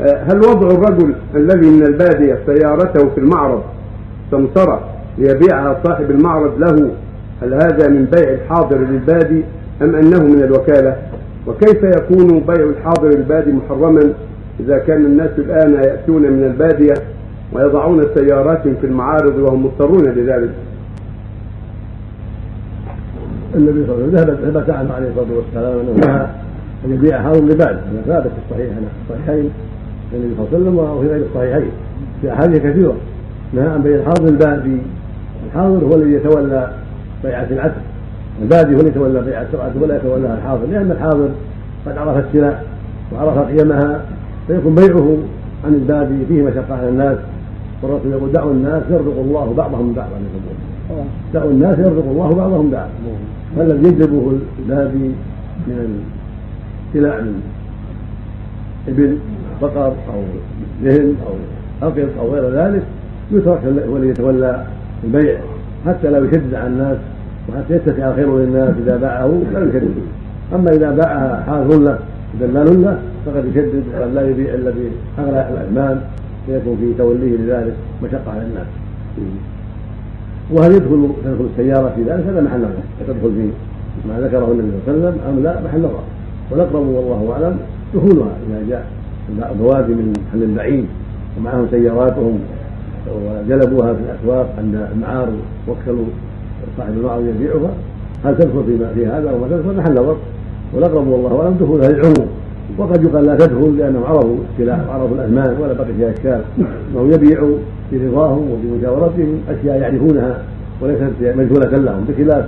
هل وضع الرجل الذي من البادية سيارته في المعرض سمسرة ليبيعها صاحب المعرض له؟ هل هذا من بيع الحاضر للبادي أم أنه من الوكالة؟ وكيف يكون بيع الحاضر للبادي محرما إذا كان الناس الآن يأتون من البادية ويضعون سياراتهم في المعارض وهم مضطرون لذلك؟ النبي صلى الله عليه وسلم ثبت عنه عليه الصلاة والسلام انه أن يبيع حاضر لباد هذا ثابت في الصحيح الصحيحين النبي صلى الله عليه وسلم وفي غير الصحيحين. في أحاديث كثيرة نهى عن بيع الحاضر البادي الحاضر هو الذي يتولى بيعة العتق البادي هو الذي يتولى بيعة العتق ولا يتولاها الحاضر لأن الحاضر قد عرف السلع وعرف قيمها فيكون بيعه عن البادي فيه مشقة على الناس والرسول يقول دعوا الناس يرزق الله بعضهم بعضا دعوا الناس يرزق الله بعضهم بعضا. فالذي يجلبه البادي من السلع من ابل بقر أو ذهن أو اقط أو غير ذلك يترك هو الذي يتولى البيع حتى لا يشدد على الناس وحتى يتسع الخير للناس إذا باعه لا يشدد أما إذا باعها حاضر له دلال له فقد يشدد وقد لا يبيع الا باغلى الاثمان فيكون في توليه لذلك مشقة على الناس. وهل يدخل تدخل السيارة في ذلك؟ هذا محل تدخل في ما ذكره النبي صلى الله عليه وسلم أم لا؟ محل نظر. والاقرب والله أعلم دخولها إذا جاء البوادي من محل بعيد ومعهم سياراتهم وجلبوها في الأسواق عند المعارض وكلوا صاحب المعرض يبيعها. هل تدخل في, في هذا أو ما تدخل محل نظر والاقرب والله أعلم دخولها للعموم. وقد يقال لا تدخل لأنهم عرفوا السلاح وعرفوا الاثمان ولا بقي فيها إشكال. وهم يبيعوا برضاهم وبمجاورتهم أشياء يعرفونها وليست مجهولة لهم. بخلاف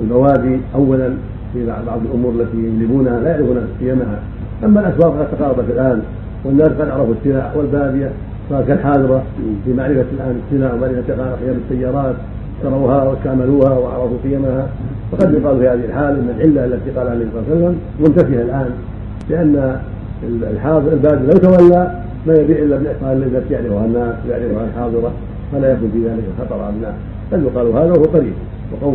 البوادي اولا في بعض الأمور التي يجلبونها لا يعرفون قيمها أما الاسواق قد تقاربت الآن والناس قد عرفوا السلع والبادية صار كالحاضره في معرفة الآن السلع ومعرفة قيم السيارات اشتروها واستعملوها وعرفوا قيمها فقد يقال في هذه الحال إن العلة التي قالها النبي صلى الله عليه وسلم منتفية الآن لأن الحاضر البادي لو تولى ما يبيع إلا بالاحصاء التي يعرفها الناس ويعرفها الحاضرة فلا يكون في ذلك خطر على الناس. بل يقال هذا وهو قريب وقول